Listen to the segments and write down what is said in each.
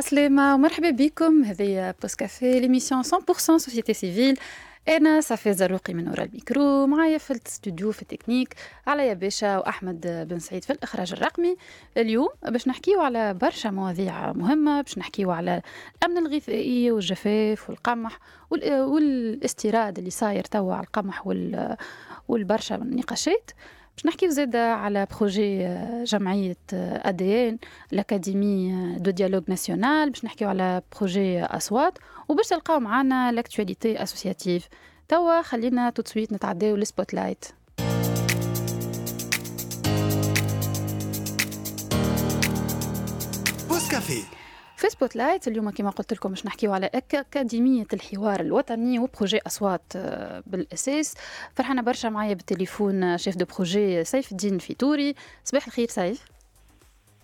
عسلامة ومرحبا بكم هذه pause-café l'émission 100% société civile أنا صافي زروقي من ورا الميكرو معايا في الاستوديو في التكنيك عليا باشا واحمد بن سعيد في الاخراج الرقمي اليوم باش نحكيو على برشا مواضيع مهمه باش نحكيو على الامن الغذائي والجفاف والقمح والاستيراد اللي صاير توا على القمح والبرشا نقاشات باش نحكيو زاده على projet آه، جمعية ADN l'Académie du dialogue national باش نحكيو على projet أصوات وباش تلقاو معنا l'actualité associative توا خلينا tout de suite نتعداو لل spotlight pause-café في spotlight اليوم كما قلت لكم باش نحكيو على أكاديمية الحوار الوطني و projet أصوات آه، بالأساس. فرحانة برشا معايا بالتليفون chef de projet سيف الدين فيتوري صباح الخير سيف.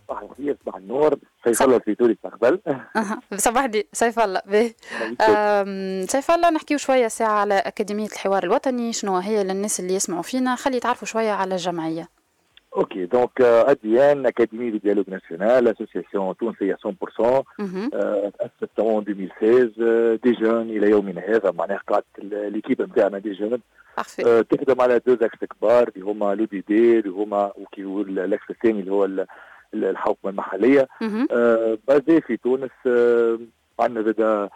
صباح الخير صباح النور. سيف الله الفيتوري استقبل صباح دي سيف الله. به. سيف الله نحكيو شوية ساعة على أكاديمية الحوار الوطني شنو هي للناس اللي يسمعوا فينا. خلي تعرفوا شوية على الجمعية. Donc euh, ADN, Académie du dialogue national, association تونسية 100%, تأسست en 2016 des jeunes إلى يومنا هذا معناها قاعدة l'équipe نتاعنا des jeunes تخدم على deux axes كبار اللي هما l'ODD اللي هما وكي هو ال axe الثاني اللي هو الحوكمة المحلية basés في تونس عندنا زاد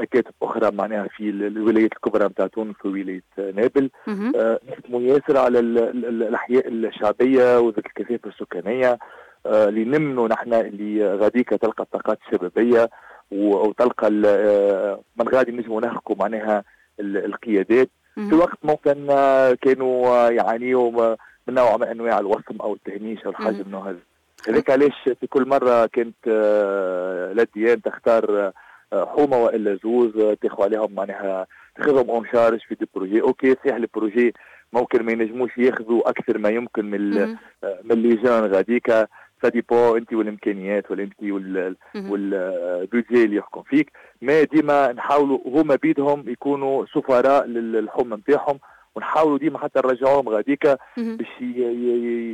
مكاتب أخرى معناها في الولايات الكبرى نتاع تونس وولاية نابل. آه، نخدموا ياسر على الأحياء الشعبية وذات الكثافه السكانية. آه، اللي نمنوا نحن اللي غاديك تلقى الطاقات الشبابية وتلقى آه، من غادي نجموا نحكوا معناها القيادات. في وقت ممكن كانوا يعانيوا من نوع من أنواع الوصم أو التهميش أو الحاجة من هذا. هذاك علاش في كل مرة كانت l'ADN تختار حومة وإلا زوز تاخذ عليهم معناها تاخذهم en charge في des projets. OK صحيح ال projet ممكن ما ينجموش ياخذوا أكثر ما يمكن من من اللجان غاديكا ça dépend انت والإمكانيات ولا انت وال budget اللي يحكم فيك. ما ديما نحاولوا هما بيدهم يكونوا سفراء للحومه نتاعهم ونحاولوا ديما حتى نرجعوهم غاديكا باش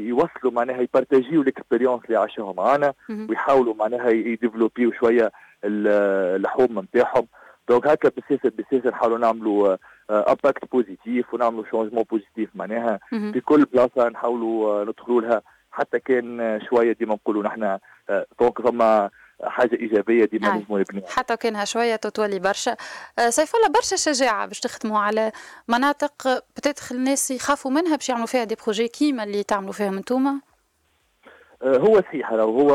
يوصلوا معناها يبارتاجيو l'expérience اللي عاشوها معنا ويحاولوا معناها يديفلوبيو شوية الحوم نتاعهم. donc هكا بسياسه بسياسه نحاولوا نعملوا impact positif ونعملوا changement positif معناها. في كل بلاصة نحاولوا ندخلوا لها. حتى كان شوية ديما نقولوا نحن donc فما حاجة إيجابية ديما نجموا نبنيها حتى كانها شوية تتولي برشا. سيف الله برشا شجاعة باش تخدموا على مناطق بتدخل الناس يخافوا منها باش يعملوا فيها des projets كيما اللي تعملوا فيهم انتوما؟ آه، هو صحيح. هو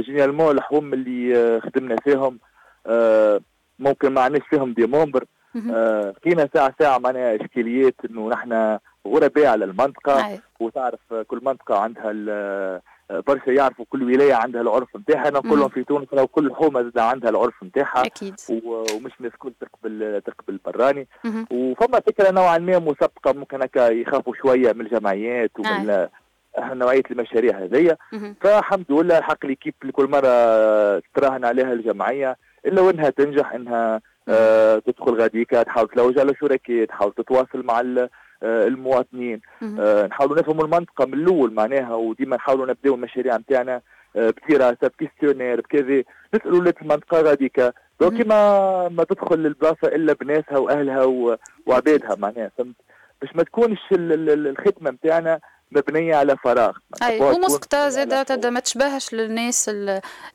généralement الحوم اللي آه، خدمنا فيهم آه، ممكن ما عندناش فيهم des membres لقينا ساعة ساعة معناها إشكاليات إنه نحن غرباء على المنطقة. وتعرف كل منطقة عندها برشا يعرفوا كل ولاية عندها العرف نتاعها. أنا كلهم في تونس وكل حومة عندها العرف نتاعها. ومش الناس الكل تقبل تقبل براني وفما فكرة نوعا ما مسبقة ممكن هكا يخافوا شوية من الجمعيات ومن نوعية المشاريع هذيا. فالحمد لله الحق ليكيب كل مرة تراهن عليها الجمعية إلا وإنها تنجح إنها آه تدخل غاديكا تحاول تلوج على شركاء تحاول تتواصل مع آه المواطنين. آه نحاولوا نفهموا المنطقة من الأول معناها وديما نحاولوا نبداو المشاريع نتاعنا آه بدراسه ب questionnaire بكذا نسألوا ولاد المنطقة غاديكا. donc ما ما تدخل للبلاصة إلا بناسها وأهلها وعبادها معناها فهمت؟ باش ما تكونش الخدمة نتاعنا مبنية على فراغ. أي ومسقطه زاد ما تشبهش للناس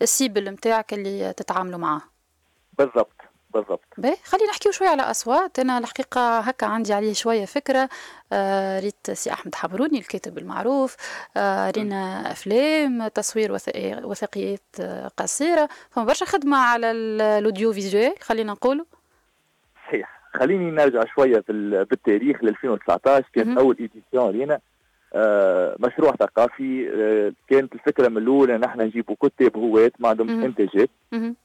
الـ cible نتاعك اللي تتعاملوا معاه. بالضبط بالضبط. باهي خلينا نحكيو شوية على أصوات. أنا الحقيقة هكا عندي عليه شوية فكرة. آه ريت سي أحمد حبروني الكاتب المعروف. آه رينا أفلام تصوير وثائقيات آه قصيرة. فما برشا خدمة على الـ audiovisuel خلينا نقولوا صحيح. خليني نرجع شوية في بالتاريخ ل 2019 كانت أول édition لينا. آه، مشروع ثقافي. آه، كانت الفكرة من الأول ان إحنا نجيبوا كتاب هواة ما عندهم انتاجات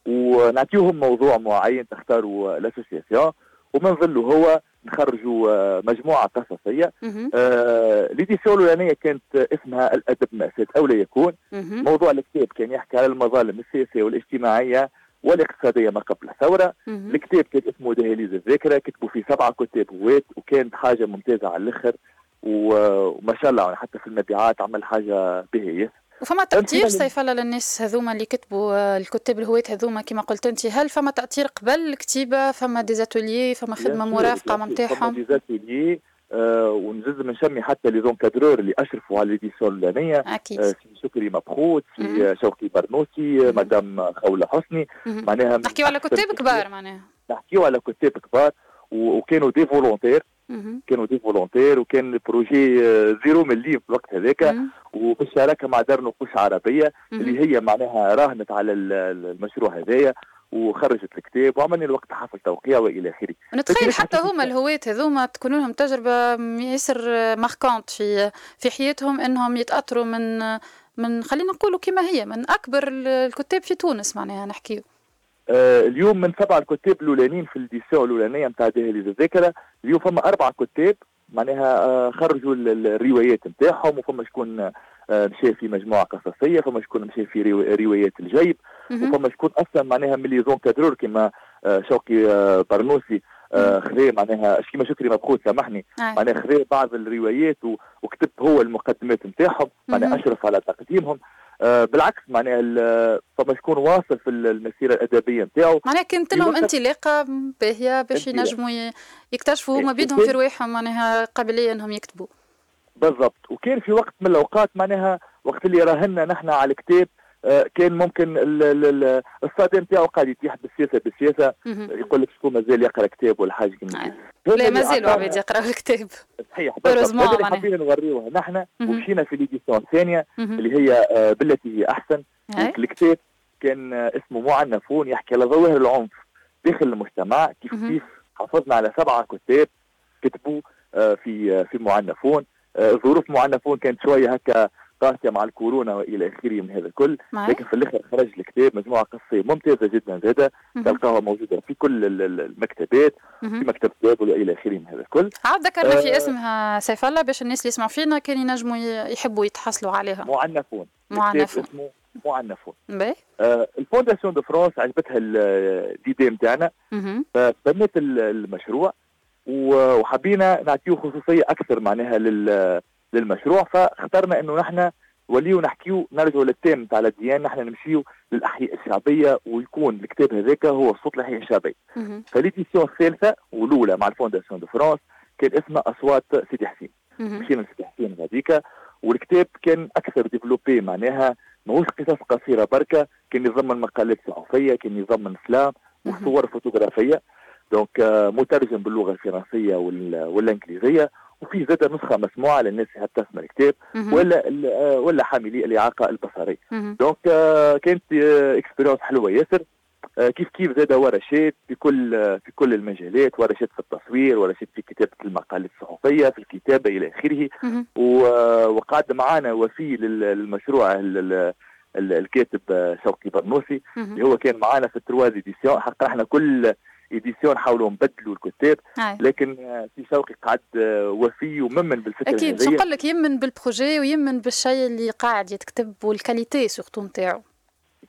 ونعطيوهم موضوع معين تختاروا الـ association ومن ظله هو نخرجوا آه، مجموعة قصصية. l'édition الأولانية كانت اسمها الأدب مأساة أو لا يكون. موضوع الكتاب كان يحكي على المظالم السياسية والاجتماعية والاقتصادية ما قبل الثورة. الكتاب كان اسمه دهاليز الذاكره كتبوا فيه سبعة كتاب هواة وكانت حاجة ممتازة على الأخر. وما شاء الله حتى في المبيعات عمل حاجة باهيه وفما تأثير سيف الله للناس هذوما اللي كتبوا الكتاب الهوات هذوما كما قلت أنت هل فما تأثير قبل الكتيبة؟ فما des ateliers فما خدمة مرافقة نتاعهم فما des ateliers آه ونزز نشمي حتى les encadreurs اللي أشرفوا على l'édition الاولانيه أكيد. آه سي شكري مبخوت سي شوقي برنوسي مدام خولة حسني. معناها نحكيو على كتاب كبار معناها. نحكيو على كتاب كبار وكانوا دي فولونتير كانوا دي فولونتير وكان الـ projet آه، zéro ملي في الوقت هذاك. وبالشراكه مع دار نقوش عربية اللي هي معناها راهنت على المشروع هذايا وخرجت الكتاب وعملنا الوقت حفل توقيع وإلى آخره. نتخيل حتى هما الهواة هذوما تكون لهم تجربة ياسر marquante في في حياتهم إنهم يتأثروا من من خلينا نقولوا كما هي من أكبر الكتاب في تونس معناها نحكيو. اليوم من سبع الكتاب الأولانيين في l'édition الأولانية نتاع دهليز الذاكره اليوم فما أربع كتاب معناها آه خرجوا الروايات نتاعهم وفما شكون آه مشى في مجموعة قصصية فما شكون مشى في روايات الجيب. وفما شكون أصلا معناها من les encadreurs كما آه شوقي آه برنوسي. آه خذا معناها كيما شكري مبخوت سامحني. معناها خذا بعض الروايات وكتب هو المقدمات نتاعهم معناها أشرف على تقديمهم. آه بالعكس معناها فما شكون واصل في المسيرة الأدبية نتاعو. معناها كانت لهم انطلاقة باهية باش ينجموا يكتشفوا ما بيدهم في رواحهم معناها قابلية إنهم يكتبوا. بالضبط. وكان في وقت من الأوقات معناها وقت اللي راهنا نحن على الكتاب آه، كان ممكن الصدى نتاعو قاعد يتيح بالسياسة بالسياسة يقول لك شكون مازال يقرأ كتاب ولا حاجة كيما لا مازالوا عباد يقراوا الكتاب. صحيح اللي حابين نوريوها نحن ومشينا في ليديسيون الثانية اللي هي آه، بالتي هي أحسن. الكتاب كان آه، اسمه معنفون يحكي على ظواهر العنف داخل المجتمع كيف كيف حافظنا على سبعة كتاب كتبوا في في معنفون. ظروف معنفون كانت شوية هكا قاسية مع الكورونا وإلى آخره من هذا الكل. لكن في الآخر خرج الكتاب مجموعة قصية ممتازة جدا زادة. تلقاها موجودة في كل المكتبات في مكتب كتاب وإلى آخره من هذا الكل. عاد ذكرنا آه في اسمها سيف الله باش الناس اللي يسمعوا فينا كان ينجموا يحبوا يتحصلوا عليها. معنفون. معنفون. اسمه معنفون. آه الفونداسيون دو فرانس عجبتها الإيدي نتاعنا فبنت المشروع وحبينا نعطيه خصوصية أكثر معناها لل للمشروع فاخترنا إنه نحن وليو نحكيو نرجعوا للتيم تاع الديان نحن نمشيو للأحياء الشعبية ويكون الكتاب هذاك هو صوت الأحياء الشعبية. في l'édition الثالثة والأولى مع الـ Fondation de France كان اسمها أصوات سيدي حسين. مشينا لسيدي حسين هذيك والكتاب كان أكثر développé معناها ماهوش قصص قصيرة بركة كان يضمن مقالات صحفيه كان يضمن افلام وصور فوتوغرافيه donc مترجم باللغة الفرنسية والإنجليزية. وفي زاد نسخة مسموعة للناس اللي تسمع الكتاب ولا ولا حاملي الإعاقة البصرية. donc آه، كانت expérience حلوة ياسر. آه، كيف كيف زاد ورشات في كل في كل المجالات ورشات في التصوير ورشات في كتابة المقالات الصحفية في الكتابة إلى آخره. وقعد معنا وفي للمشروع الكاتب شوقي برنوسي. اللي هو كان معنا في الـ trois éditions. حقا إحنا كل édition حاولوا نبدلوا الكتاب لكن في شوقي قعد وفي ويمن بالفكرة أكيد شو نقول لك يمن بالـ projet ويمن بالشيء اللي قاعد يتكتب والـ qualité surtout نتاعو.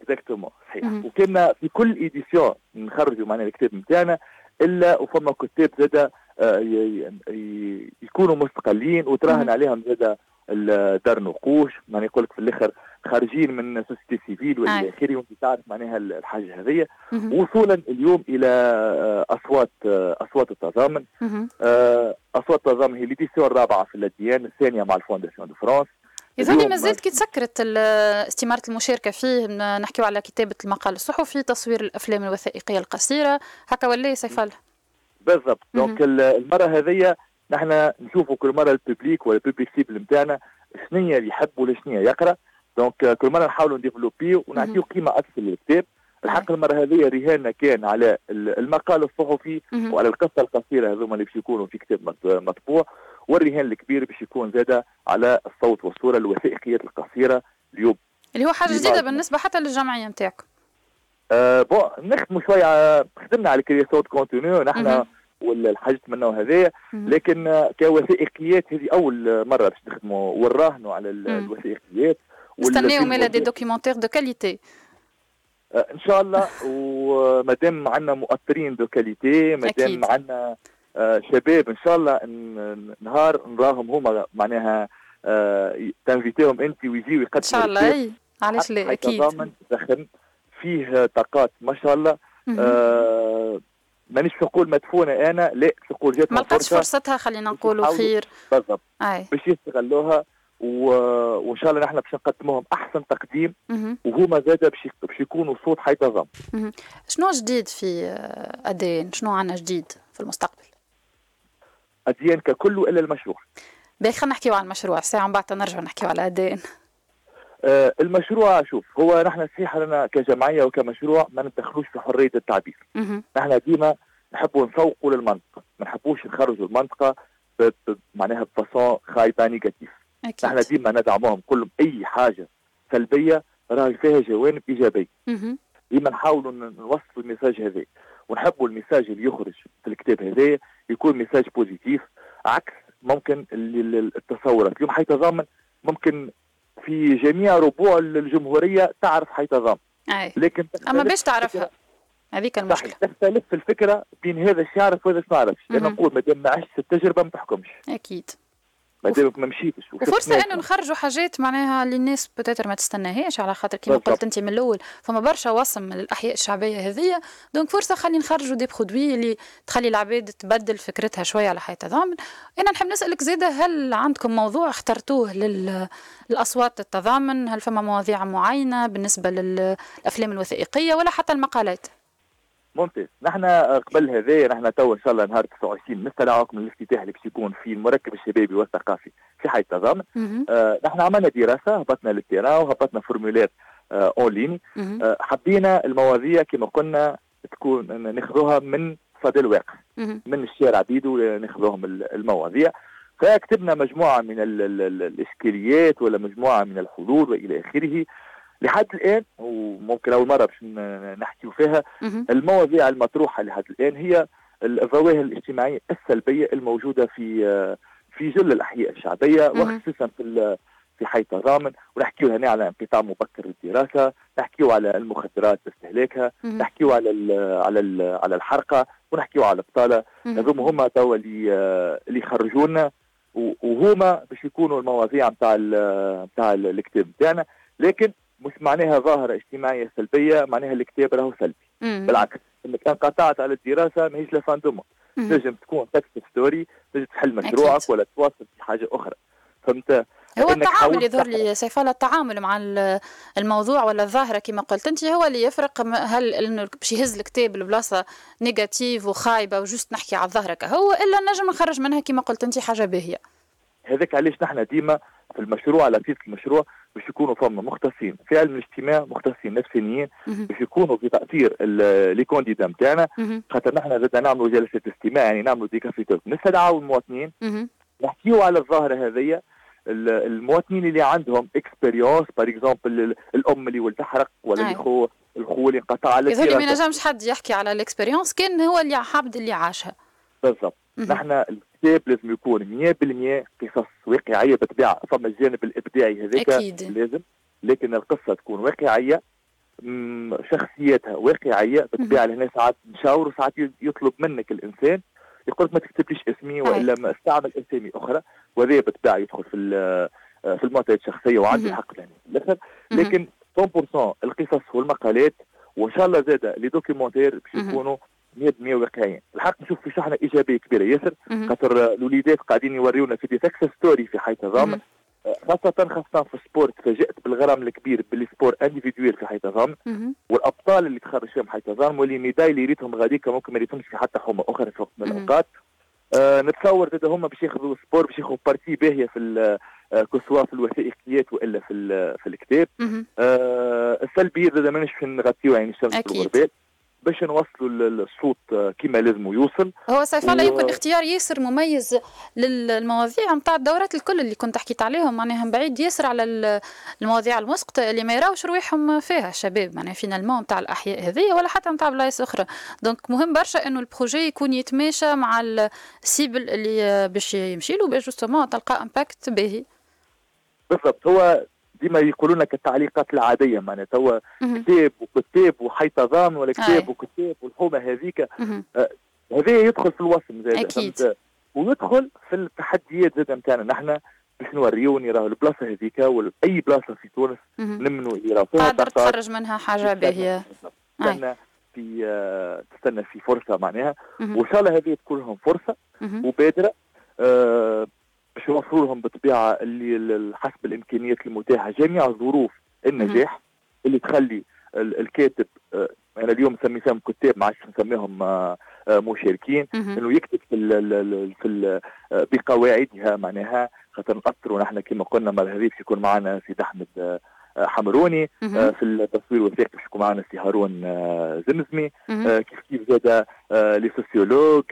exactement صحيح. وكنا في كل édition نخرجوا معنا الكتاب نتاعنا إلا وفما كتاب زاد آه، يكونوا مستقلين وتراهن عليهم زاد دار نقوش. يعني يقول لك في الآخر خارجين من société civile والى آخره وانت تعرف معناها الحاجة هذه. وصولا اليوم إلى آه، أصوات آه، أصوات التضامن آه، أصوات التضامن هي l'édition الرابعة في الديان الثانية مع الـ Fondation de France. يظهرني ما زلت كي تسكرت استمارة المشاركة فيه نحكيو على كتابة المقال الصحفي تصوير الأفلام الوثائقية القصيرة. هكا ولا سيف الله بالضبط. donc المرة هذه نحن نشوفوا كل مرة الـ public ولا الـ public cible نتاعنا شنو اللي يحب ولا شنو يقرأ. donc euh, كل مرة نحاولوا نـ développer يو ونعطيو قيمة أكثر للكتاب. الحق المرة هذه رهاننا كان على المقال الصحفي وعلى القصة القصيرة هذوما اللي باش يكونوا في كتاب مطبوع. والرهان الكبير باش يكون زاده على الصوت والصورة الوثائقيات القصيرة اليوم. اللي هو حاجة جديدة بالنسبة حتى للجمعية نتاعكم آه bon نخدموا شوية خدمنا على création contenu نحن والحاجة منه هذايا. لكن كوثائقيات هذه أول مرة باش نخدموا ونراهنوا على الوثائقيات. نستناو مالا دي دوكيومونتير دو كاليتي إن شاء الله. ومادام عندنا مؤثرين de qualité مادام عندنا آه، شباب إن شاء الله نهار نراهم هما معناها آه تنفيتيهم أنت ويجيو يقدموا إن شاء الله أي. علاش لا؟ أكيد. فيه طاقات ما شاء الله. آه مانيش نقول مدفونة أنا لا نقول جاتهم ما لقاتش فرصتها خلينا نقولوا خير. بالضبط. باش يستغلوها. وإن شاء الله نحن باش نقدموهم أحسن تقديم وهما زاد باش يكونوا صوت حيتظم شنو جديد في ادين شنو عندنا جديد في المستقبل؟ أديان ككل إلا المشروع. باهي خلينا نحكيو على المشروع ساعة من بعد نرجع نحكيو على ادين آه المشروع شوف هو نحن صحيح لنا كجمعية وكمشروع ما نتدخلوش في حرية التعبير. نحن ديما نحبوا نسوقوا للمنطقة ما نحبوش نخرجوا المنطقة معناها بفاسون خايبة نيجاتيف. أكيد. نحن ديما ندعموهم كلهم أي حاجة سلبية راهي فيها جوانب إيجابية. ديما نحاولوا نوصلوا الـ message هذا. ونحبوا الـ message اللي يخرج في الكتاب هذا يكون message positif عكس ممكن التصورات. اليوم حيتضامن ممكن في جميع ربوع الجمهورية تعرف حيتضامن. لكن أما باش تعرفها. هذيك المشكلة. تختلف الفكرة بين هذا الشيء يعرف وهذا ما يعرفش لأن نقول ما دام ما عشت التجربة ما تحكمش. أكيد. ما دامك ما مشيتش وفرصه أنه نخرجوا حاجات معناها اللي الناس peut-être ما تستناهاش على خاطر كما قلت أنت من الأول فما برشا وصم من الأحياء الشعبية هذيا. donc فرصة خلي نخرجوا des produits اللي تخلي العباد تبدل فكرتها شوية على حي التضامن أنا نحب نسألك زيده هل عندكم موضوع اخترتوه لأصوات التضامن؟ هل فما مواضيع معينة بالنسبة للأفلام الوثائقية ولا حتى المقالات؟ ممتاز. نحن قبل هذا نحن تو إن شاء الله نهار 29 نستدعوكم الافتتاح اللي باش يكون في المركب الشبابي والثقافي في حي التضامن آه نحن عملنا دراسة هبطنا لل terrain وهبطنا formulaire آه en ligne. آه حبينا المواضيع كما قلنا تكون ناخذوها من صدى الواقع من الشارع بيدو ناخذوهم المواضيع. فكتبنا مجموعة من الإشكاليات ولا مجموعة من الحلول وإلى آخره. لحد الآن وممكن أول مرة باش نحكيو فيها المواضيع المطروحة لحد الآن هي الظواهر الاجتماعية السلبية الموجودة في في جل الأحياء الشعبية وخصوصا في في حي تضامن ونحكيو هنا على انقطاع مبكر للدراسه، نحكيو على المخدرات باستهلاكها، نحكيو على ال على ال على الحرقة ونحكيو على البطالة، هذوما هما توا اللي اللي خرجونا وهما باش يكونوا المواضيع نتاع نتاع الكتاب نتاعنا، لكن مش معناها ظاهرة اجتماعية سلبية معناها الكتاب راهو سلبي. مم. بالعكس إنك انقطعت على الدراسة ماهيش la fin du monde تنجم تكون تكتب story تنجم تحل مشروعك أكيد. ولا تواصل في حاجة أخرى. فهمت؟ هو التعامل يظهر لي سيف التعامل مع الموضوع ولا الظاهرة كما قلت أنت هو اللي يفرق هل إنه باش يهز الكتاب لبلاصة négative وخايبة و juste نحكي على الظاهرة. كهو إلا نجم نخرج منها كما قلت أنت حاجة باهية. هذاك علاش نحن ديما في المشروع على سيره المشروع باش يكونوا فما مختصين في علم الاجتماع مختصين نفسانيين باش يكونوا في تأثير les candidats نتاعنا خاطر نحن زدنا نعملوا جلسات استماع يعني نعملوا des café talk. نستدعوا المواطنين. نحكيو على الظاهرة هذيا. المواطنين اللي عندهم expérience par exemple الأم اللي ولد تحرق ولا الخو الخو اللي انقطع على يظهر ما ينجمش حد يحكي على ال expérience كان هو اللي حابب اللي عاشها. بالضبط. نحن الكتاب لازم يكون 100% قصص واقعية بالطبيعة. فما الجانب الإبداعي هذاك لازم لكن القصة تكون واقعية شخصيتها واقعية بالطبيعة. لهنا ساعات نشاور وساعات يطلب منك الإنسان. يقول ما تكتبليش اسمي وإلا ما استعمل أسامي أخرى. وهذا بالطبيعة يدخل في في المعطيات الشخصية وعندي الحق يعني لكن 100% القصص والمقالات وإن شاء الله زاد les documentaires باش يكونوا 100% واقعيين الحق نشوف في شحنة إيجابية كبيرة. ياسر خاطر الوليدات قاعدين يوريونا في des success story في حي تضامن خاصة خاصة في ال sport تفاجأت بالغرام الكبير بال les sports individuels في حي تضامن والأبطال اللي تخرج فيهم حي تضامن وال les médailles اللي ريتهم غاديك ممكن ما ريتهمش في حتى حومة أخرى في وقت من الأوقات. آه نتصور زاد هما باش ياخذوا sport باش ياخذوا partie باهية في آه، que ce soit في الوثائقيات وإلا في في الكتاب. آه السلبيات زاد مانيش نغطيو يعني الشمس في الغربال باش نوصلوا الصوت كما لازم يوصل. هو سيف الله و... يمكن اختيار ياسر مميز للمواضيع نتاع الدورات الكل اللي كنت حكيت عليهم. معناها من بعيد ياسر على المواضيع المسقطه اللي ما يراوش رواحهم فيها الشباب. معناها finalement نتاع الأحياء هذه ولا حتى نتاع بلايص أخرى. donc مهم برشا إنه ال projet يكون يتماشى مع ال cible اللي باش يمشي له باش justement تلقى impact باهي بالضبط. هو ديما يقولوا لك التعليقات العادية معناتها. توا كتاب وكتاب وحي تضامن ولا كتاب وكتاب والحومة هذيك. آه هذا يدخل في الوصم زاد. أكيد. ويدخل في التحديات زاد نتاعنا نحن باش نوريوني راه البلاصة هذيك ولا اي بلاصة في تونس نمنوا يراو فيها قادر تخرج منها حاجة باهية. تستنى في آه تستنى في فرصة معناها. وإن شاء الله هذه تكون لهم فرصة وبادرة. آه باش نوفروا لهم بالطبيعة اللي حسب الإمكانيات المتاحة. جميع ظروف النجاح اللي تخلي الكاتب آه أنا اليوم نسمي فيهم كتاب ما عادش نسميهم آه آه مشاركين إنه يكتب في ال في ال آه، بقواعدها معناها خاطر نأثروا نحن كما قلنا ما باش يكون معنا سيد أحمد حمروني في التصوير والوثائقي باش يكون معنا سي هارون زمزمي. كيف كيف زاد les sociologues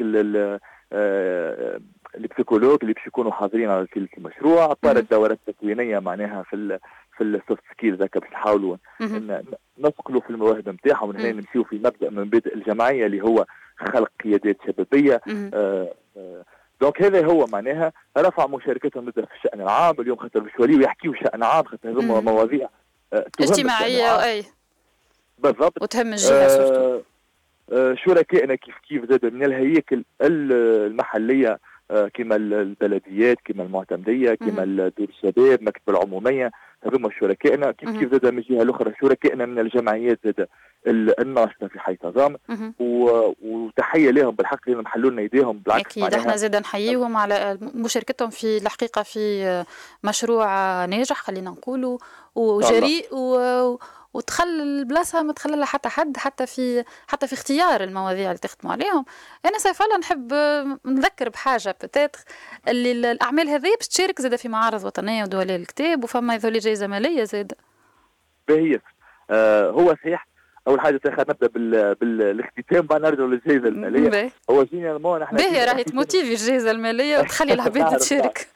ال psychologues اللي باش يكونوا حاضرين على المشروع. par الدورات التكوينية معناها في في ال soft skills هكا باش نحاولوا نثقلوا في المواهب نتاعهم من هنا نمشيو في مبدأ من مبادئ الجمعية اللي هو خلق قيادات شبابية. آه آه donc هذا هو معناها رفع مشاركتهم في الشأن العام. اليوم خاطر باش يوليو يحكيو شأن عام خاطر هذوما مواضيع آه اجتماعية أي. بالضبط. وتهم الجهه آه شركائنا كيف كيف زاد من الهياكل المحلية كما البلديات كما المعتمدية كما دور الشباب مكتب العمومية هذوما شركائنا. كيف كيف زاد من الجهه الأخرى؟ شركائنا من الجمعيات زاد الناشطة في حي تظام وتحية لهم بالحق اللي محلوا لنا إيديهم بالعكس أكيد. إحنا زاد نحييهم على مشاركتهم في الحقيقة في مشروع ناجح خلينا نقولوا وجريء و... وتخلى البلاصة ما تخلى حتى حد حتى في حتى في اختيار المواضيع اللي تخدموا عليهم. أنا سيف الله نحب نذكر بحاجة peut-être اللي الأعمال هذه باش تشارك زاد في معارض وطنية ودولية للكتاب وفما يذولي جايزه ماليه زاد باهي آه هو صحيح أول حاجة خلينا نبدأ بال... بالاختتام بعد نرجع للجائزه المالية. هو généralement نحن باهي راهي تموتيفي الجائزه المالية وتخلي العباد تشارك.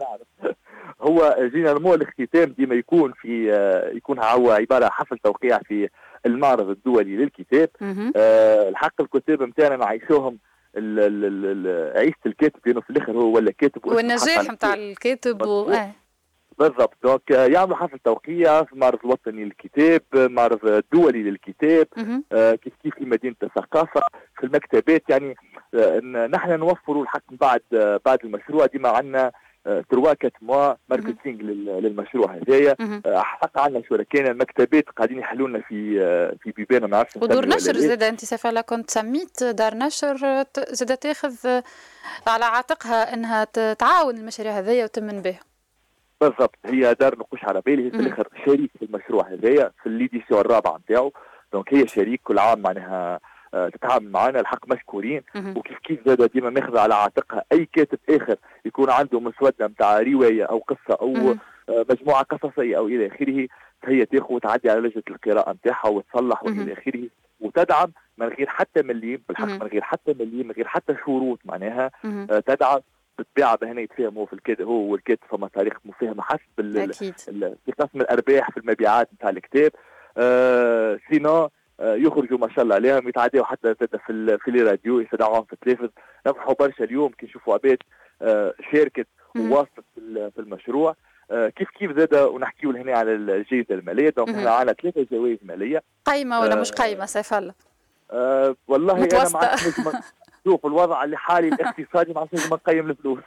نعرف. هو généralement الاختتام ديما يكون في يكون هو عبارة حفل توقيع في المعرض الدولي للكتاب. أه الحق الكتاب نتاعنا نعيشوهم عيشه الكاتب لأنه في الآخر هو ولا كاتب والنجاح نتاع الكاتب و... آه. بالضبط. donc يعملوا حفل توقيع في المعرض الوطني للكتاب معرض الدولي للكتاب. آه كيف كيف في مدينة الثقافة في المكتبات. يعني آه نحن نوفروا الحق بعد آه بعد المشروع. ديما عندنا trois quatre mois marketing للمشروع هذايا. حق عندنا شركائنا المكتبات قاعدين يحلوا لنا في في بيبان ما نعرفش ودور نشر زاد انت سيف الله كنت سميت دار نشر زاد تاخذ على عاتقها انها تعاون المشاريع هذيا وتأمن بها. بالضبط هي دار نقوش اللي هي في الآخر شريك في المشروع هذايا في ال l'édition الرابعه نتاعو. donc هي شريك كل عام معناها آه، تتعامل معنا الحق مشكورين. وكيف كيف زاد ديما ماخذه على عاتقها. أي كاتب آخر يكون عنده مسودة نتاع رواية أو قصة أو آه، مجموعة قصصية أو إلى آخره فهي تاخذ وتعدي على لجنة القراءة نتاعها وتصلح وإلى آخره وتدعم من غير حتى مليم بالحق من غير حتى مليم من غير حتى شروط معناها. آه، تدعم بالطبيعة بهنا يتفاهموا في الكاتب هو والكاتب فما طريق مفاهمة حسب في قسم الأرباح في المبيعات نتاع الكتاب. آه سينو آه يخرجوا ما شاء الله عليهم يتعداوا حتى في في الراديو يسمعوهم في التلفز. نفرحوا برشا اليوم كي نشوفوا عباد آه شاركت وواصلت في المشروع. آه كيف كيف زاد ونحكيو هنا على الجائزة المالية. donc إحنا عندنا ثلاثة جوائز مالية. قايمة ولا مش قايمة سيف الله؟ آه والله متوسطة. أنا ما شوف الوضع اللي حالي الاقتصادي ما عادش نقيم الفلوس.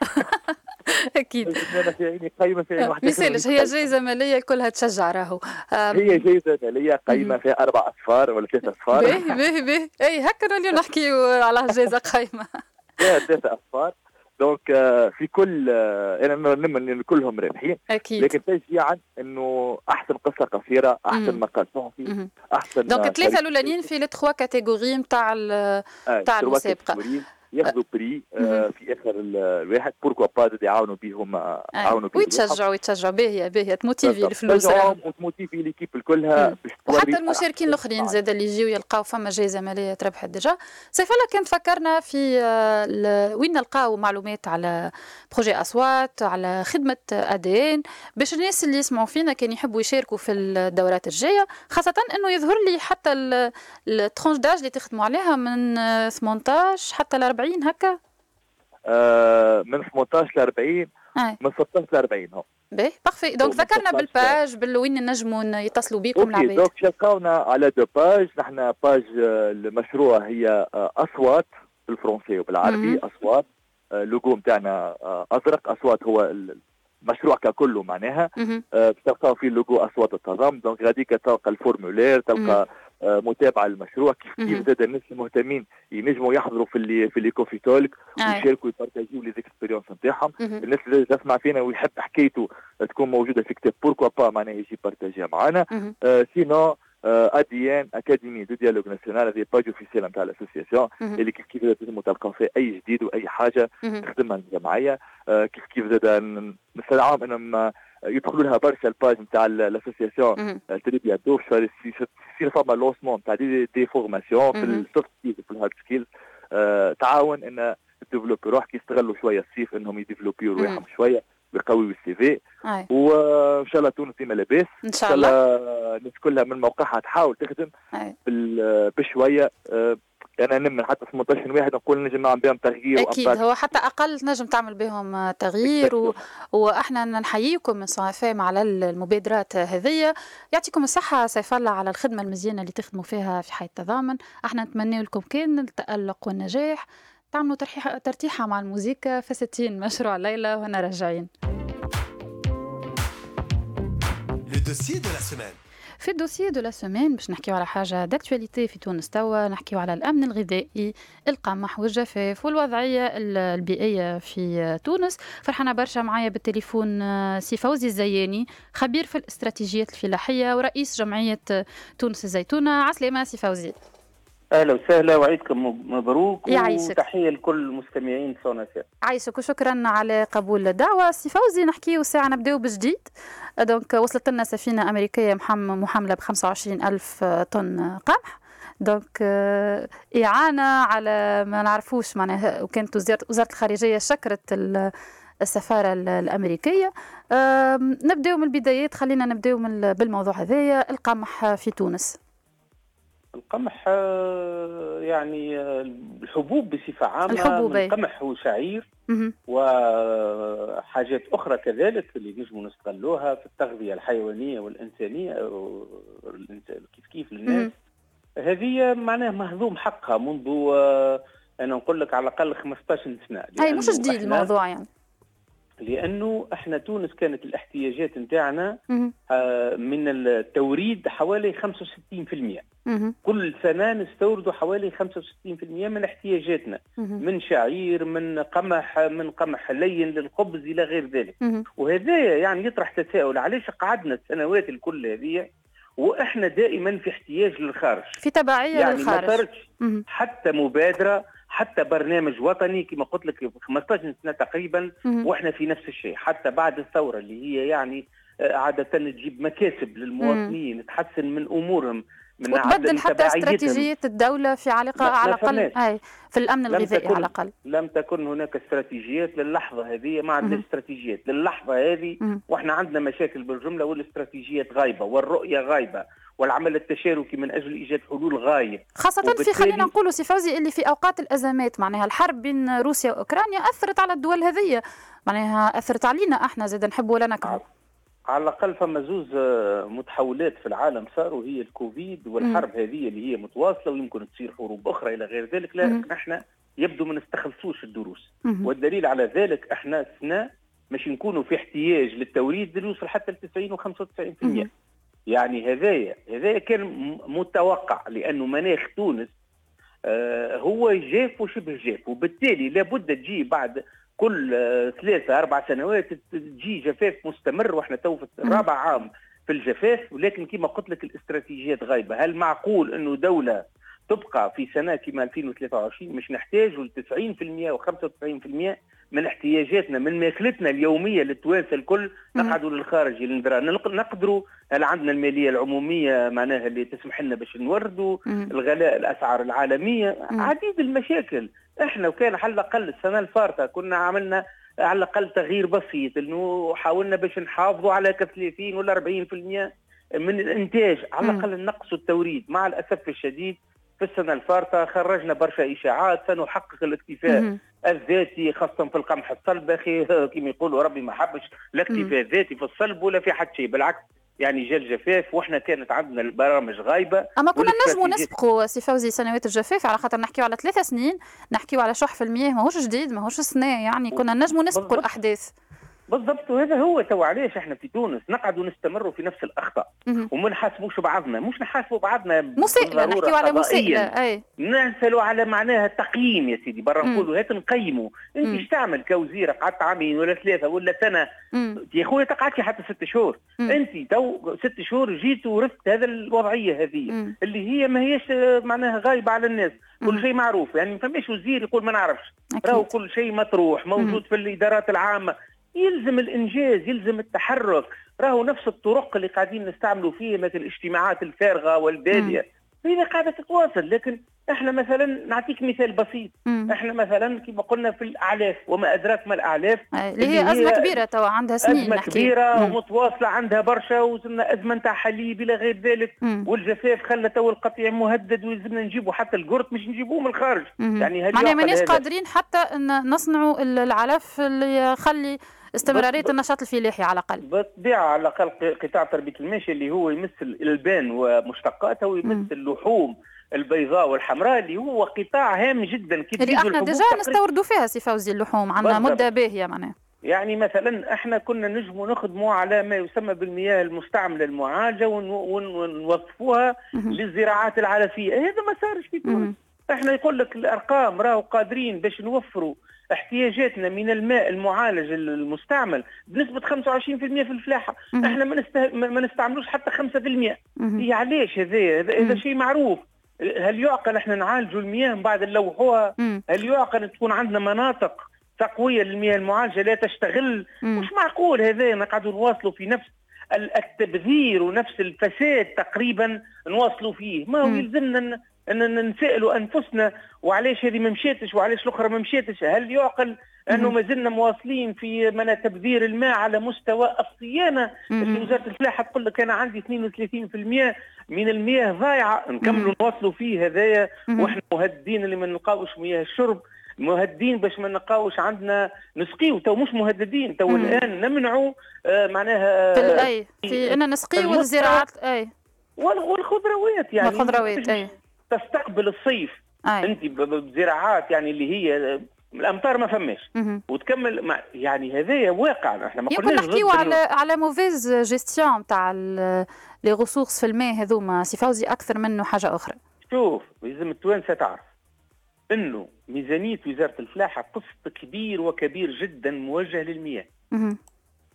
أكيد. في عيني قيمة في عيني واحدة مثالش هي جائزه مالية كلها تشجع راهو. هي جائزه مالية قيمة فيها أربع أصفار ولا ثلاث أصفار. باهي باهي باهي. إي هكا اليوم نحكيو على جائزه قيمة. فيها ثلاث أصفار. donc في كل أنا نمن كلهم رابحين أكيد. لكن تشجيعا إنه أحسن قصة قصيرة أحسن مقال صحفي أحسن donc ثلاثة الأولانيين في les trois catégories نتاع نتاع المسابقة. ياخذوا prix آه في آخر الواحد pourquoi pas يعاونوا بهم آه، يعاونوا بهم ويتشجعوا يتشجعوا باهيه باهيه ت motivé الفلوس. وت motivé l'équipe الكلها وحتى المشاركين الآخرين زاد اللي يجيو يلقاو فما جائزه ماليه تربحت déjà سيف الله كان فكرنا في آه، وين نلقاو معلومات على projet أصوات على خدمة أدين. باش الناس اللي يسمعوا فينا كان يحبوا يشاركوا في الدورات الجاية خاصة إنه يظهر لي حتى ال tranche d'âge اللي تخدموا عليها من 18 حتى ل 40 هكا؟ آه من 18 ل 40 من 16 ل 40 هو. باهي parfait. donc ذكرنا بال page بالوين نجموا يتصلوا بكم العباد دونك شكاونا على deux pages. نحن page آه، المشروع هي آه، أصوات بالفرنسي وبالعربي أصوات. اللوجو نتاعنا أزرق. أصوات هو المشروع ككله معناها. باش تلقاو فيه اللوجو أصوات التضامن. donc غاديك تلقى ال formulaire تلقى آه، متابعه للمشروع كيف كيف زاد الناس المهتمين ينجموا يحضروا في اللي في اللي coffee talk ويشاركوا ي partagé و les expériences نتاعهم. الناس اللي تسمع فينا ويحب حكايته تكون موجودة في كتاب pourquoi pas معناها يجي partagé ها معنا آه sinon اديان académie de dialogue national هذه page officielle نتاع ال association اللي كيف كيف تنجموا تلقاو فيها أي جديد وأي حاجة تخدمها الجمعية. آه كيف كيف زاد نستدعاهم إنهم يدخلوا لها برشا ال page نتاع ال association très bientôt يصير فما lancement نتاع des, des formations في ال soft skills في ال hard skills تعاون إن développer روحك يستغلوا شوية الصيف إنهم ي développé و رواحهم شوية. ويقويوا ال CV. وإن شاء الله تونس ديما لاباس. إن شاء الله. الناس كلها من موقعها تحاول تخدم بشوية. أنا نمن حتى 18 واحد نقول نجم نعمل بهم تغيير أكيد. هو حتى أقل تنجم تعمل بهم تغيير و... وإحنا نحييكم من صافيم على المبادرات هذه. يعطيكم الصحة سيف الله على الخدمة المزيانة اللي تخدموا فيها في حي التضامن. إحنا نتمنى لكم كان التالق والنجاح تعملوا ترحيح ترتيحة مع الموسيقى. في 60 مشروع ليلى وهنا راجعين. في ال dossier de la semaine باش نحكيو على حاجة d'actualité في تونس. توا نحكيو على الأمن الغذائي القمح والجفاف والوضعية البيئية في تونس. فرحانة برشا معايا بالتليفون آه، سي فوزي الزياني خبير في الاستراتيجيات الفلاحية ورئيس جمعية تونس الزيتونة. عسلامة سي فوزي. أهلا وسهلا وعيدكم مبروك يعيشك وتحية لكل المستمعين سوناسير عايشك وشكرا على قبول الدعوة. سي فوزي نحكيو ساعه نبداو بجديد. donc وصلت لنا سفينة أمريكية محملة ب 25 ألف طن قمح. donc إعانة على ما نعرفوش معناها وكانت وزاره الخارجية شكرت السفارة الأمريكية. نبداو من البدايات خلينا نبداو بالموضوع هذايا القمح في تونس. القمح آه، يعني آه، الحبوب بصفة عامة الحبوب من قمح وشعير وحاجات أخرى كذلك اللي نجموا نستغلوها في التغذية الحيوانية والإنسانية كيف كيف للناس هذه معناها مهضوم حقها منذ آه، أنا نقول لك على الأقل 15 سنة أي مش جديد الموضوع يعني. لأنه إحنا تونس كانت الاحتياجات نتاعنا آه، من التوريد حوالي 65% كل سنة نستوردوا حوالي 65% من احتياجاتنا. من شعير من قمح من قمح لين للخبز إلى غير ذلك. وهذا يعني يطرح تساؤل علاش قعدنا السنوات الكل هذه وإحنا دائما في احتياج للخارج؟ في تبعية يعني للخارج. ما حتى مبادرة حتى برنامج وطني كما قلت لك 15 سنة تقريبا وإحنا في نفس الشيء. حتى بعد الثورة اللي هي يعني آه، عادة تجيب مكاسب للمواطنين تحسن من أمورهم. من وتبدل حتى استراتيجية الدولة في علاقه على الاقل اي في الأمن الغذائي على الأقل. لم تكن هناك استراتيجيات للحظة هذه ما عندنا استراتيجيات للحظة هذه وإحنا عندنا مشاكل بالجملة والاستراتيجيات غايبة والرؤية غايبة والعمل التشاركي من أجل إيجاد حلول غايه خاصة في خلينا نقولوا سي فوزي اللي في أوقات الأزمات معناها الحرب بين روسيا وأوكرانيا أثرت على الدول هذه معناها أثرت علينا إحنا زاد نحب ولا نكره. على الأقل فما زوز آه، متحولات في العالم صاروا هي الكوفيد والحرب هذه اللي هي متواصلة ويمكن تصير حروب أخرى إلى غير ذلك. لكن إحنا يبدو ما نستخلصوش الدروس. والدليل على ذلك إحنا سنه مش نكونوا في احتياج للتوريد يوصل حتى ل 90 و 95% يعني هذايا هذايا كان متوقع لأنه مناخ تونس آه هو جاف وشبه جاف وبالتالي لابد تجي بعد كل آه ثلاثة أربع سنوات تجي جفاف مستمر وإحنا تو في الرابع عام في الجفاف ولكن كما قلت لك الاستراتيجيات غايبة. هل معقول أنه دولة تبقى في سنة كما 2023 مش نحتاج ل 90% و 95% من احتياجاتنا من ماكلتنا اليومية للتوانسه الكل نقعدوا للخارج نقدروا هل عندنا المالية العمومية معناها اللي تسمح لنا باش نوردوا الغلاء الأسعار العالمية عديد المشاكل. إحنا وكان على الأقل السنة الفارطة كنا عملنا على الأقل تغيير بسيط إنه حاولنا باش نحافظوا على 30 ولا 40% من الإنتاج. على الأقل نقصوا التوريد. مع الأسف الشديد في السنة الفارطة خرجنا برشا إشاعات سنحقق الاكتفاء الذاتي خاصة في القمح الصلب أخي كما يقولوا ربي ما حبش الاكتفاء الذاتي في الصلب ولا في حد شيء. بالعكس يعني جا الجفاف وإحنا كانت عندنا البرامج غايبة. أما كنا نجموا نسبقوا سي فوزي سنوات الجفاف على خاطر نحكيو على ثلاثة سنين نحكيو على شح في المياه ماهوش جديد ماهوش سنه يعني كنا نجموا نسبقوا الأحداث. بالضبط وهذا هو تو علاش إحنا في تونس نقعدوا نستمروا في نفس الأخطاء. وما نحاسبوش بعضنا مش نحاسبوا بعضنا مسئله نحكيو على مسئله أي. نسألوا على معناها تقييم يا سيدي برا نقولوا هات نقيموا. أنت إيش تعمل كوزيره قعدت عامين ولا ثلاثة ولا سنة؟ يا خويا تقعدش حتى ست شهور. أنت تو ست شهور جيت ورثت هذا الوضعية هذه اللي هي ما هيش معناها غايبة على الناس. كل شيء معروف يعني ما فماش وزير يقول ما نعرفش. راهو كل شيء مطروح موجود في الإدارات العامة. يلزم الإنجاز يلزم التحرك راهو نفس الطرق اللي قاعدين نستعملوا فيها مثل الاجتماعات الفارغة والبادية هي قاعدة تتواصل لكن إحنا مثلا نعطيك مثال بسيط مم. إحنا مثلا كما قلنا في الأعلاف وما أدراك ما الأعلاف اللي هي أزمة كبيرة توا عندها سنين أزمة نحكي. كبيرة مم. ومتواصلة عندها برشا وزلنا أزمة نتاع حليب إلى غير ذلك مم. والجفاف خلى توا القطيع مهدد ويلزمنا نجيبوا حتى القرط مش نجيبوه من الخارج مم. يعني معناها ماناش قادرين حتى إن نصنعوا العلف اللي يخلي استمرارية النشاط الفلاحي على الأقل. بالطبيعه على الأقل قطاع تربية الماشيه اللي هو يمثل الألبان ومشتقاتها ويمثل اللحوم البيضاء والحمراء اللي هو قطاع هام جدا. كي اللي إحنا déjà نستوردوا فيها سي فوزي اللحوم عندنا مدة باهية معناها. يعني مثلا إحنا كنا نجموا نخدموا على ما يسمى بالمياه المستعملة المعالجة ونوظفوها للزراعات العلفيه هذا ما صارش في تونس. إحنا يقول لك الأرقام راهو قادرين باش نوفروا احتياجاتنا من الماء المعالج المستعمل بنسبة 25% في الفلاحة. إحنا ما, نسته... ما نستعملوش حتى 5% هي علاش هذا؟ هذا شيء معروف. هل يعقل إحنا نعالجوا المياه من بعد نلوحوها هل يعقل تكون عندنا مناطق تقوية للمياه المعالجة لا تشتغل مش معقول هذا؟ نقعدوا نواصلوا في نفس التبذير ونفس الفساد تقريبا نواصلوا فيه. ما هو يلزمنا أن نسالوا أنفسنا وعلاش هذه ما مشاتش وعلاش الأخرى ما مشاتش. هل يعقل أنه ما زلنا مواصلين في من تبذير الماء على مستوى الصيانة؟ وزارة الفلاحه تقول لك أنا عندي 32% من المياه ضايعة نكملوا نواصلوا فيه هذايا. وإحنا مهددين اللي ما نلقاوش مياه الشرب مهددين باش ما نلقاوش عندنا نسقيو. تو مش مهددين تو الآن نمنعوا آه معناها في اي في ان نسقيو الزراعات أي. والخضروات يعني. الخضروات أي. تستقبل الصيف. أي. أنت بزراعات يعني اللي هي الأمطار ما فماش. وتكمل مع يعني هذايا واقع. إحنا ما قلناش نحكيو على على mauvaise gestion تاع les ressources في الماء هذوما. سي فوزي أكثر منه حاجة أخرى. شوف لازم التوانسة تعرف إنه ميزانية وزارة الفلاحة قسط كبير وكبير جدا موجه للمياه.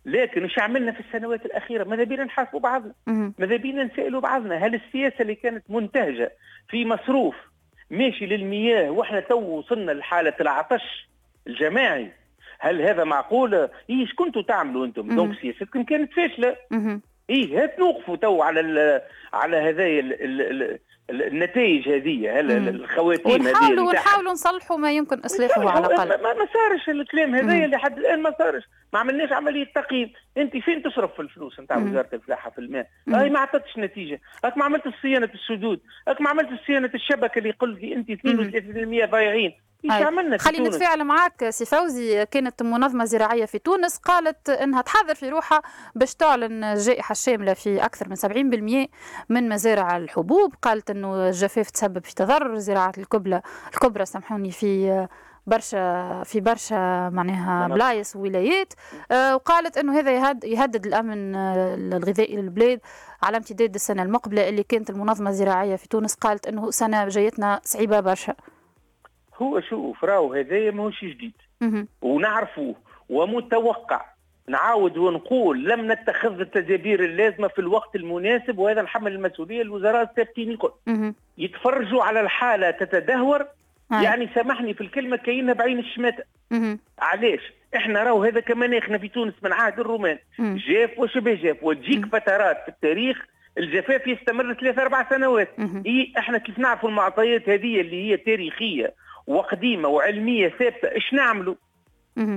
لكن إيش عملنا في السنوات الأخيرة ماذا بينا نحاسبوا بعضنا ماذا بينا نسألوا بعضنا هل السياسة اللي كانت منتهجة في مصروف ماشي للمياه وإحنا تو وصلنا لحالة العطش الجماعي هل هذا معقول؟ إيش كنتوا تعملوا أنتم؟ donc سياستكم كانت فاشلة. إيه هات نوقفوا تو على على هذايا النتائج هذه الخواتيم هذه ونحاولوا ونحاولوا نصلحوا ما يمكن إصلاحه على الأقل. ما, ما صارش الكلام هذايا لحد الآن ما صارش. ما عملناش عملية تقييم أنت فين تصرف في الفلوس؟ نتاع وزارة الفلاحه في الماء هاي ما عطتش نتيجة. هاك ما عملت صيانة السدود. هاك ما عملت صيانة الشبكة اللي لي أنت 32% ضايعين. خلينا نتفاعل معك سي فوزي كانت منظمة زراعية في تونس قالت إنها تحضر في روحها باش تعلن الجائحة الشاملة في أكثر من 70% من مزارع الحبوب. قالت إنه الجفاف تسبب في تضرر زراعة الكبلة الكبرى سامحوني في برشا في برشا معناها بلايص وولايات. آه وقالت إنه هذا يهدد الأمن الغذائي للبلاد. على امتداد السنة المقبلة اللي كانت المنظمة الزراعية في تونس قالت إنه سنة جايتنا صعيبة برشا. هو شوف راهو هذايا ماهوش جديد. ونعرفوه ومتوقع. نعاود ونقول لم نتخذ التدابير اللازمة في الوقت المناسب وهذا نحمل المسؤولية الوزراء السابقين الكل. يتفرجوا على الحالة تتدهور. يعني سامحني في الكلمة كاينها بعين الشماتة. علاش؟ إحنا راهو هذا كمناخنا في تونس من عهد الرومان. جاف وشبه جاف؟ وتجيك فترات في التاريخ الجفاف يستمر ثلاث أربع سنوات. إيه إحنا كيف نعرفوا المعطيات هذه اللي هي تاريخية وقديمة وعلمية ثابتة إيش نعملوا؟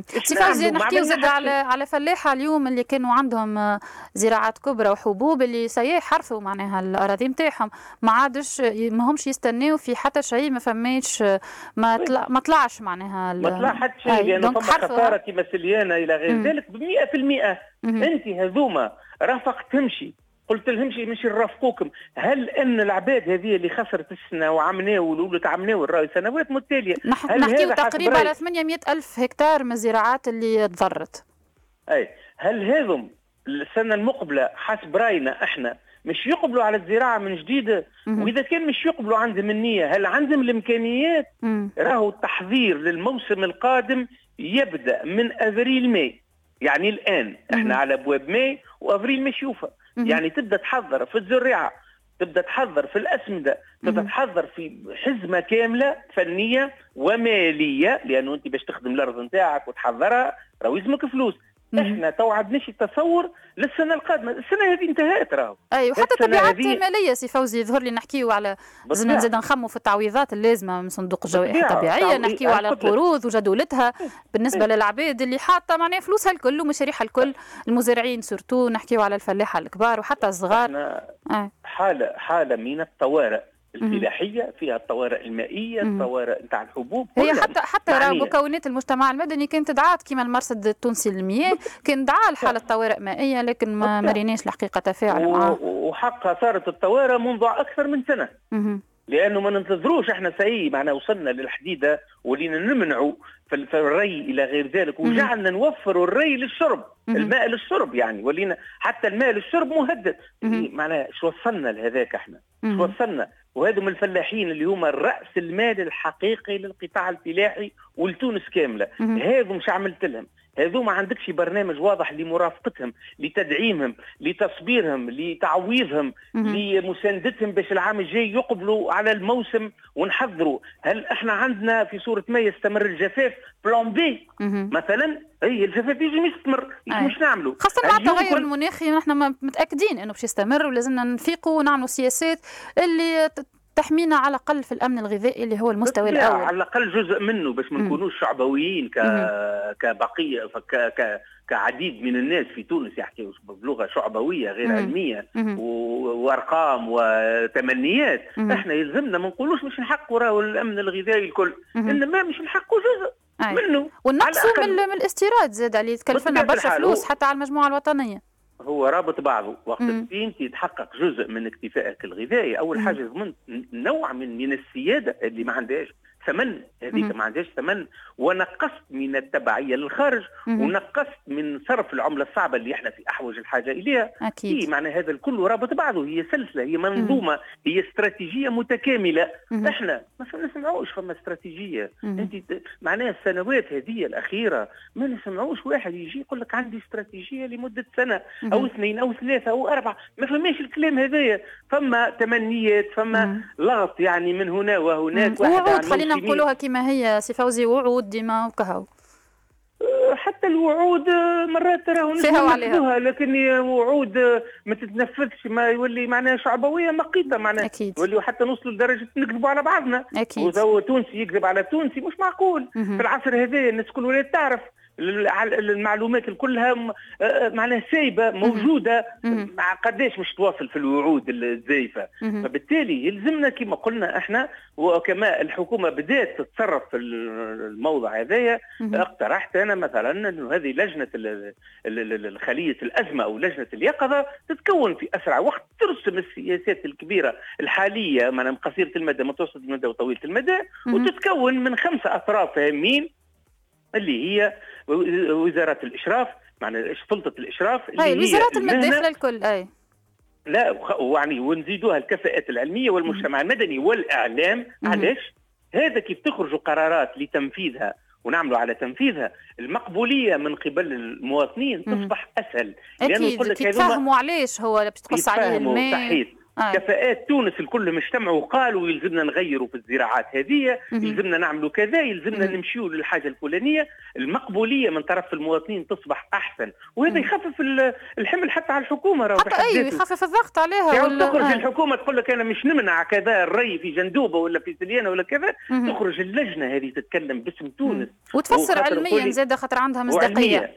سي فوزي نحكيو زاد على على فلاحه اليوم اللي كانوا عندهم آه، زراعات كبرى وحبوب اللي سياح حرثوا معناها الأراضي نتاعهم ما عادش ما همش يستناو في حتى شيء ما فماش آه، ما طلع ما طلعش معناها ما طلع حتى شيء لأن فما خسارة كيما سليانه إلى غير ذلك ب 100% أنت هذوما رافق تمشي. قلت لهمش مش نرافقوكم هل إن العباد هذه اللي خسرت السنة وعمناه ولولت عمناه راهي سنوات متتالية نحكيو تقريبا على 800 ألف هكتار من الزراعات اللي تضرت أي هل هذم السنة المقبلة حسب رأينا إحنا مش يقبلوا على الزراعة من جديد؟ وإذا كان مش يقبلوا عندهم النية هل عندهم الإمكانيات؟ راهو التحضير للموسم القادم يبدأ من أفريل ماي يعني الآن. إحنا على أبواب ماي وأفريل يوفى يعني تبدأ تحضر في الزراعه تبدأ تحضر في الأسمدة تبدأ تحضر في حزمة كاملة فنية ومالية لأنه أنت باش تخدم الأرض نتاعك وتحضرها راهو يلزمك فلوس. إحنا تو عندناش التصور للسنة القادمة. السنة هذه انتهت راهو. أيوه حتى تبعات مالية سي فوزي يظهر لي نحكيو على لازم نزيد نخموا في التعويضات اللازمة من صندوق الجوائح الطبيعيه نحكيو على القروض وجدولتها. بالنسبة أيه. للعباد اللي حاطة معناها فلوسها الكل ومشاريعها الكل. المزارعين surtout نحكيو على الفلاحة الكبار وحتى الصغار. أه. حاله حالة من الطوارئ. الفلاحيه فيها الطوارئ المائية الطوارئ نتاع الحبوب هي حتى حتى يعني مكونات المجتمع المدني كانت دعات كما المرصد التونسي للمياه كان دعا لحالة طوارئ مائية لكن ما مريناش الحقيقة تفاعل معاه. وحقها صارت الطوارئ منذ أكثر من سنة. لأنه ما ننتظروش إحنا سي معنا وصلنا للحديدة ولينا نمنعوا في الري إلى غير ذلك وجعلنا نوفر الري للشرب الماء للشرب يعني ولينا حتى الماء للشرب مهدد. معناها شو وصلنا لهذاك إحنا؟ شو وصلنا؟ وهذم الفلاحين اللي هما الرأس المال الحقيقي للقطاع الفلاحي ولتونس كاملة. هذم مش عملت لهم. هذو ما عندكش برنامج واضح لمرافقتهم لتدعيمهم لتصبيرهم لتعويضهم لمساندتهم باش العام الجاي يقبلوا على الموسم ونحضروا هل إحنا عندنا في صورة ما يستمر الجفاف plan B مثلا أي الجفاف يجي يستمر مش نعملوا خاصة مع التغير المناخي نحن متأكدين إنه باش يستمر ولازمنا نفيقوا ونعملوا سياسات اللي تحمينا على الأقل في الأمن الغذائي اللي هو المستوى الأول. على الأقل جزء منه باش ما نكونوش شعبويين ك... كبقية ك... ك... كعديد من الناس في تونس يحكي بلغة شعبوية غير علمية و... وأرقام وتمنيات إحنا يلزمنا ما نقولوش مش نحققوا راهو الأمن الغذائي الكل إنما مش نحققوا جزء. أي. منه ونقصوا من, من الاستيراد زاد اللي تكلفنا برشا فلوس حتى على المجموعة الوطنية. هو رابط بعضه. وقت انت يتحقق جزء من اكتفائك الغذائي أول حاجة ضمنت نوع من من السيادة اللي ما عندهاش. ثمن هذيك ما عندهاش ثمن ونقصت من التبعية للخارج ونقصت من صرف العملة الصعبة اللي إحنا في أحوج الحاجة إليها. أكيد. إيه معنى هذا الكل رابط بعضه هي سلسلة هي منظومة مم. هي استراتيجية متكاملة. مم. إحنا ما نسمعوش فما استراتيجية. مم. أنت معناها السنوات هذه الأخيرة ما نسمعوش واحد يجي يقول لك عندي استراتيجية لمدة سنة مم. أو اثنين أو ثلاثة أو أربعة. ما فماش الكلام هذايا. فما تمنيات فما لغط يعني من هنا وهناك واحد خلينا نقولوها كما هي سي فوزي وعود ديما وكهو. أه، حتى الوعود أه، مرات راهو فيها لكن وعود أه، ما تتنفذش ما يولي معناها شعبوية مقيتة معناها. أكيد. يولي حتى نوصلوا لدرجة نكذبوا على بعضنا. أكيد. وذو تونسي يكذب على تونسي مش معقول. في العصر هذا الناس كل ولات تعرف. المعلومات كلها آه، معناها سايبة موجودة. مع قداش مش تواصل في الوعود الزايفة. فبالتالي يلزمنا كما قلنا إحنا وكما الحكومة بدات تتصرف في الموضوع هذايا. اقترحت أنا مثلا إنه هذه لجنة خليه الأزمة أو لجنة اليقظة تتكون في أسرع وقت ترسم السياسات الكبيرة الحالية معناها قصيرة المدى متوسط المدى وطويلة المدى وتتكون من خمسة أطراف هامين اللي هي وزارة الإشراف معنى سلطه الإشراف اللي هي وزارات المداخلة الكل أي. لا يعني ونزيدوها الكفاءات العلمية والمجتمع المدني والإعلام. علاش؟ هذا كيف تخرج قرارات لتنفيذها ونعملوا على تنفيذها؟ المقبولية من قبل المواطنين تصبح أسهل لأنه يقول لك يتفهموا علاش هو باش تقص عليه الماء صحيح. آه. كفاءات تونس الكل اجتمعوا وقالوا يلزمنا نغيروا في الزراعات هذه يلزمنا نعملوا كذا يلزمنا نمشيوا للحاجة الفلانية المقبولية من طرف المواطنين تصبح أحسن. وهذا يخفف الحمل حتى على الحكومة راهو حتى أيوه يخفف الضغط عليها يعني ولا تخرج آه. الحكومة تقول لك أنا مش نمنع كذا الري في جندوبة ولا في سليانة ولا كذا تخرج اللجنة هذه تتكلم باسم تونس. وتفسر علميا زاد خاطر عندها مصداقية.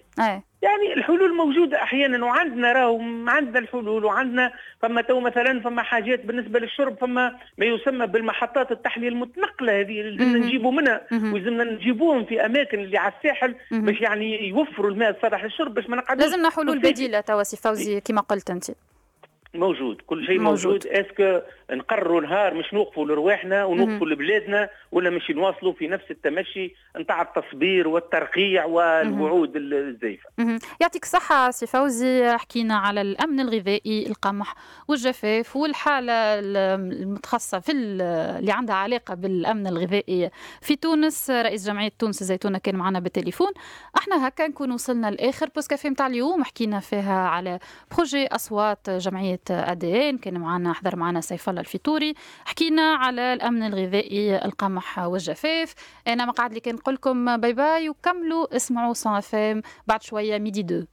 يعني الحلول موجودة أحيانا وعندنا راهو عندنا الحلول وعندنا فما تو مثلا فما حاجات بالنسبة للشرب فما ما يسمى بالمحطات التحلية المتنقلة هذه لازمنا نجيبوا منها ولازمنا نجيبوهم في أماكن اللي على الساحل باش يعني يوفروا الماء الصالح للشرب باش ما نقعدوش لازمنا حلول بديلة توا سي فوزي كما قلت أنت. موجود. كل شيء موجود, موجود. est-ce que نقرروا نهار مش نوقفوا لرواحنا ونوقفوا لبلادنا ولا مش نواصلوا في نفس التمشي نتاع التصبير والترقيع والوعود الزيفه. يعطيك الصحة سي فوزي. حكينا على الأمن الغذائي القمح والجفاف والحالة المتخصصة في اللي عندها علاقة بالأمن الغذائي في تونس. رئيس جمعية تونس الزيتونة كان معنا بالتليفون. أحنا هكا نكون وصلنا لآخر pause-café نتاع اليوم. حكينا فيها على projet أصوات جمعية أدين كان معنا حضر معنا سيف الله الفطوري حكينا على الأمن الغذائي القمح والجفاف. أنا ما قاعد لي كان نقول لكم bye bye وكملوا اسمعوا صافام بعد شوية midi deux.